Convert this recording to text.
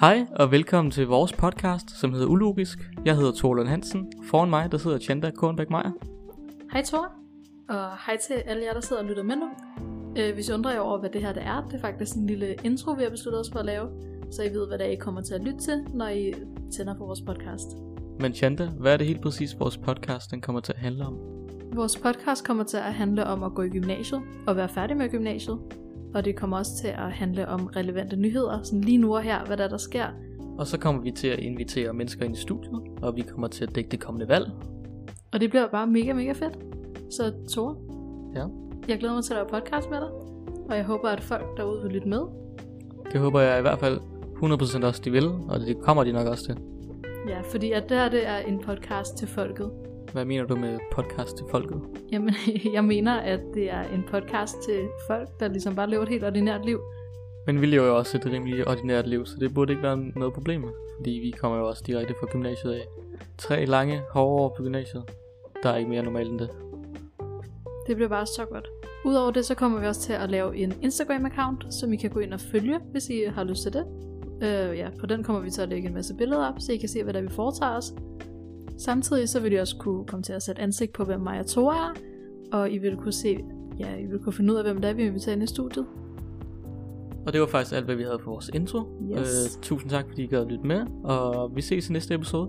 Hej og velkommen til vores podcast, som hedder Ulogisk. Jeg hedder Torlund Hansen. Foran mig, der sidder Chanda Kornbæk Meyer. Hej Thor, og hej til alle jer, der sidder og lytter med nu. Øh, hvis I undrer jer over, hvad det her det er, det er faktisk en lille intro, vi har besluttet os for at lave, så I ved, hvad det er, I kommer til at lytte til, når I tænder på vores podcast. Men Chanda, hvad er det helt præcis, vores podcast den kommer til at handle om? Vores podcast kommer til at handle om at gå i gymnasiet og være færdig med gymnasiet. Og det kommer også til at handle om relevante nyheder, sådan lige nu og her, hvad der, er, der sker. Og så kommer vi til at invitere mennesker ind i studiet, og vi kommer til at dække det kommende valg. Og det bliver bare mega, mega fedt. Så Thor, Ja, jeg glæder mig til at lave podcast med dig. Og jeg håber, at folk derude vil lytte med. det håber jeg i hvert fald 100% også de vil, og det kommer de nok også til. Ja, fordi at det her det er en podcast til folket. Hvad mener du med podcast til folket? Jamen, jeg mener, at det er en podcast til folk, der ligesom bare lever et helt ordinært liv. Men vi lever jo også et rimelig ordinært liv, så det burde ikke være noget problem. Fordi vi kommer jo også direkte fra gymnasiet af. Tre lange, hårde år på gymnasiet. Der er ikke mere normalt end det. Det bliver bare så godt. Udover det, så kommer vi også til at lave en Instagram-account, som I kan gå ind og følge, hvis I har lyst til det. Øh, ja, på den kommer vi til at lægge en masse billeder op, så I kan se, hvad der vi foretager os. Samtidig så vil I også kunne komme til at sætte ansigt på, hvem og Thor er, og I vil kunne se, ja, I vil kunne finde ud af, hvem det er, vi inviterer ind i studiet. Og det var faktisk alt, hvad vi havde for vores intro. Yes. Øh, tusind tak, fordi I gad at lytte med, og vi ses i næste episode.